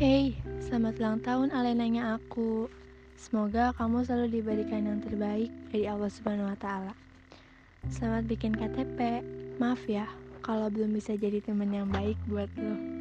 Hey, selamat ulang tahun Alenanya aku. Semoga kamu selalu diberikan yang terbaik dari Allah Subhanahu wa taala. Selamat bikin KTP. Maaf ya kalau belum bisa jadi teman yang baik buat lo.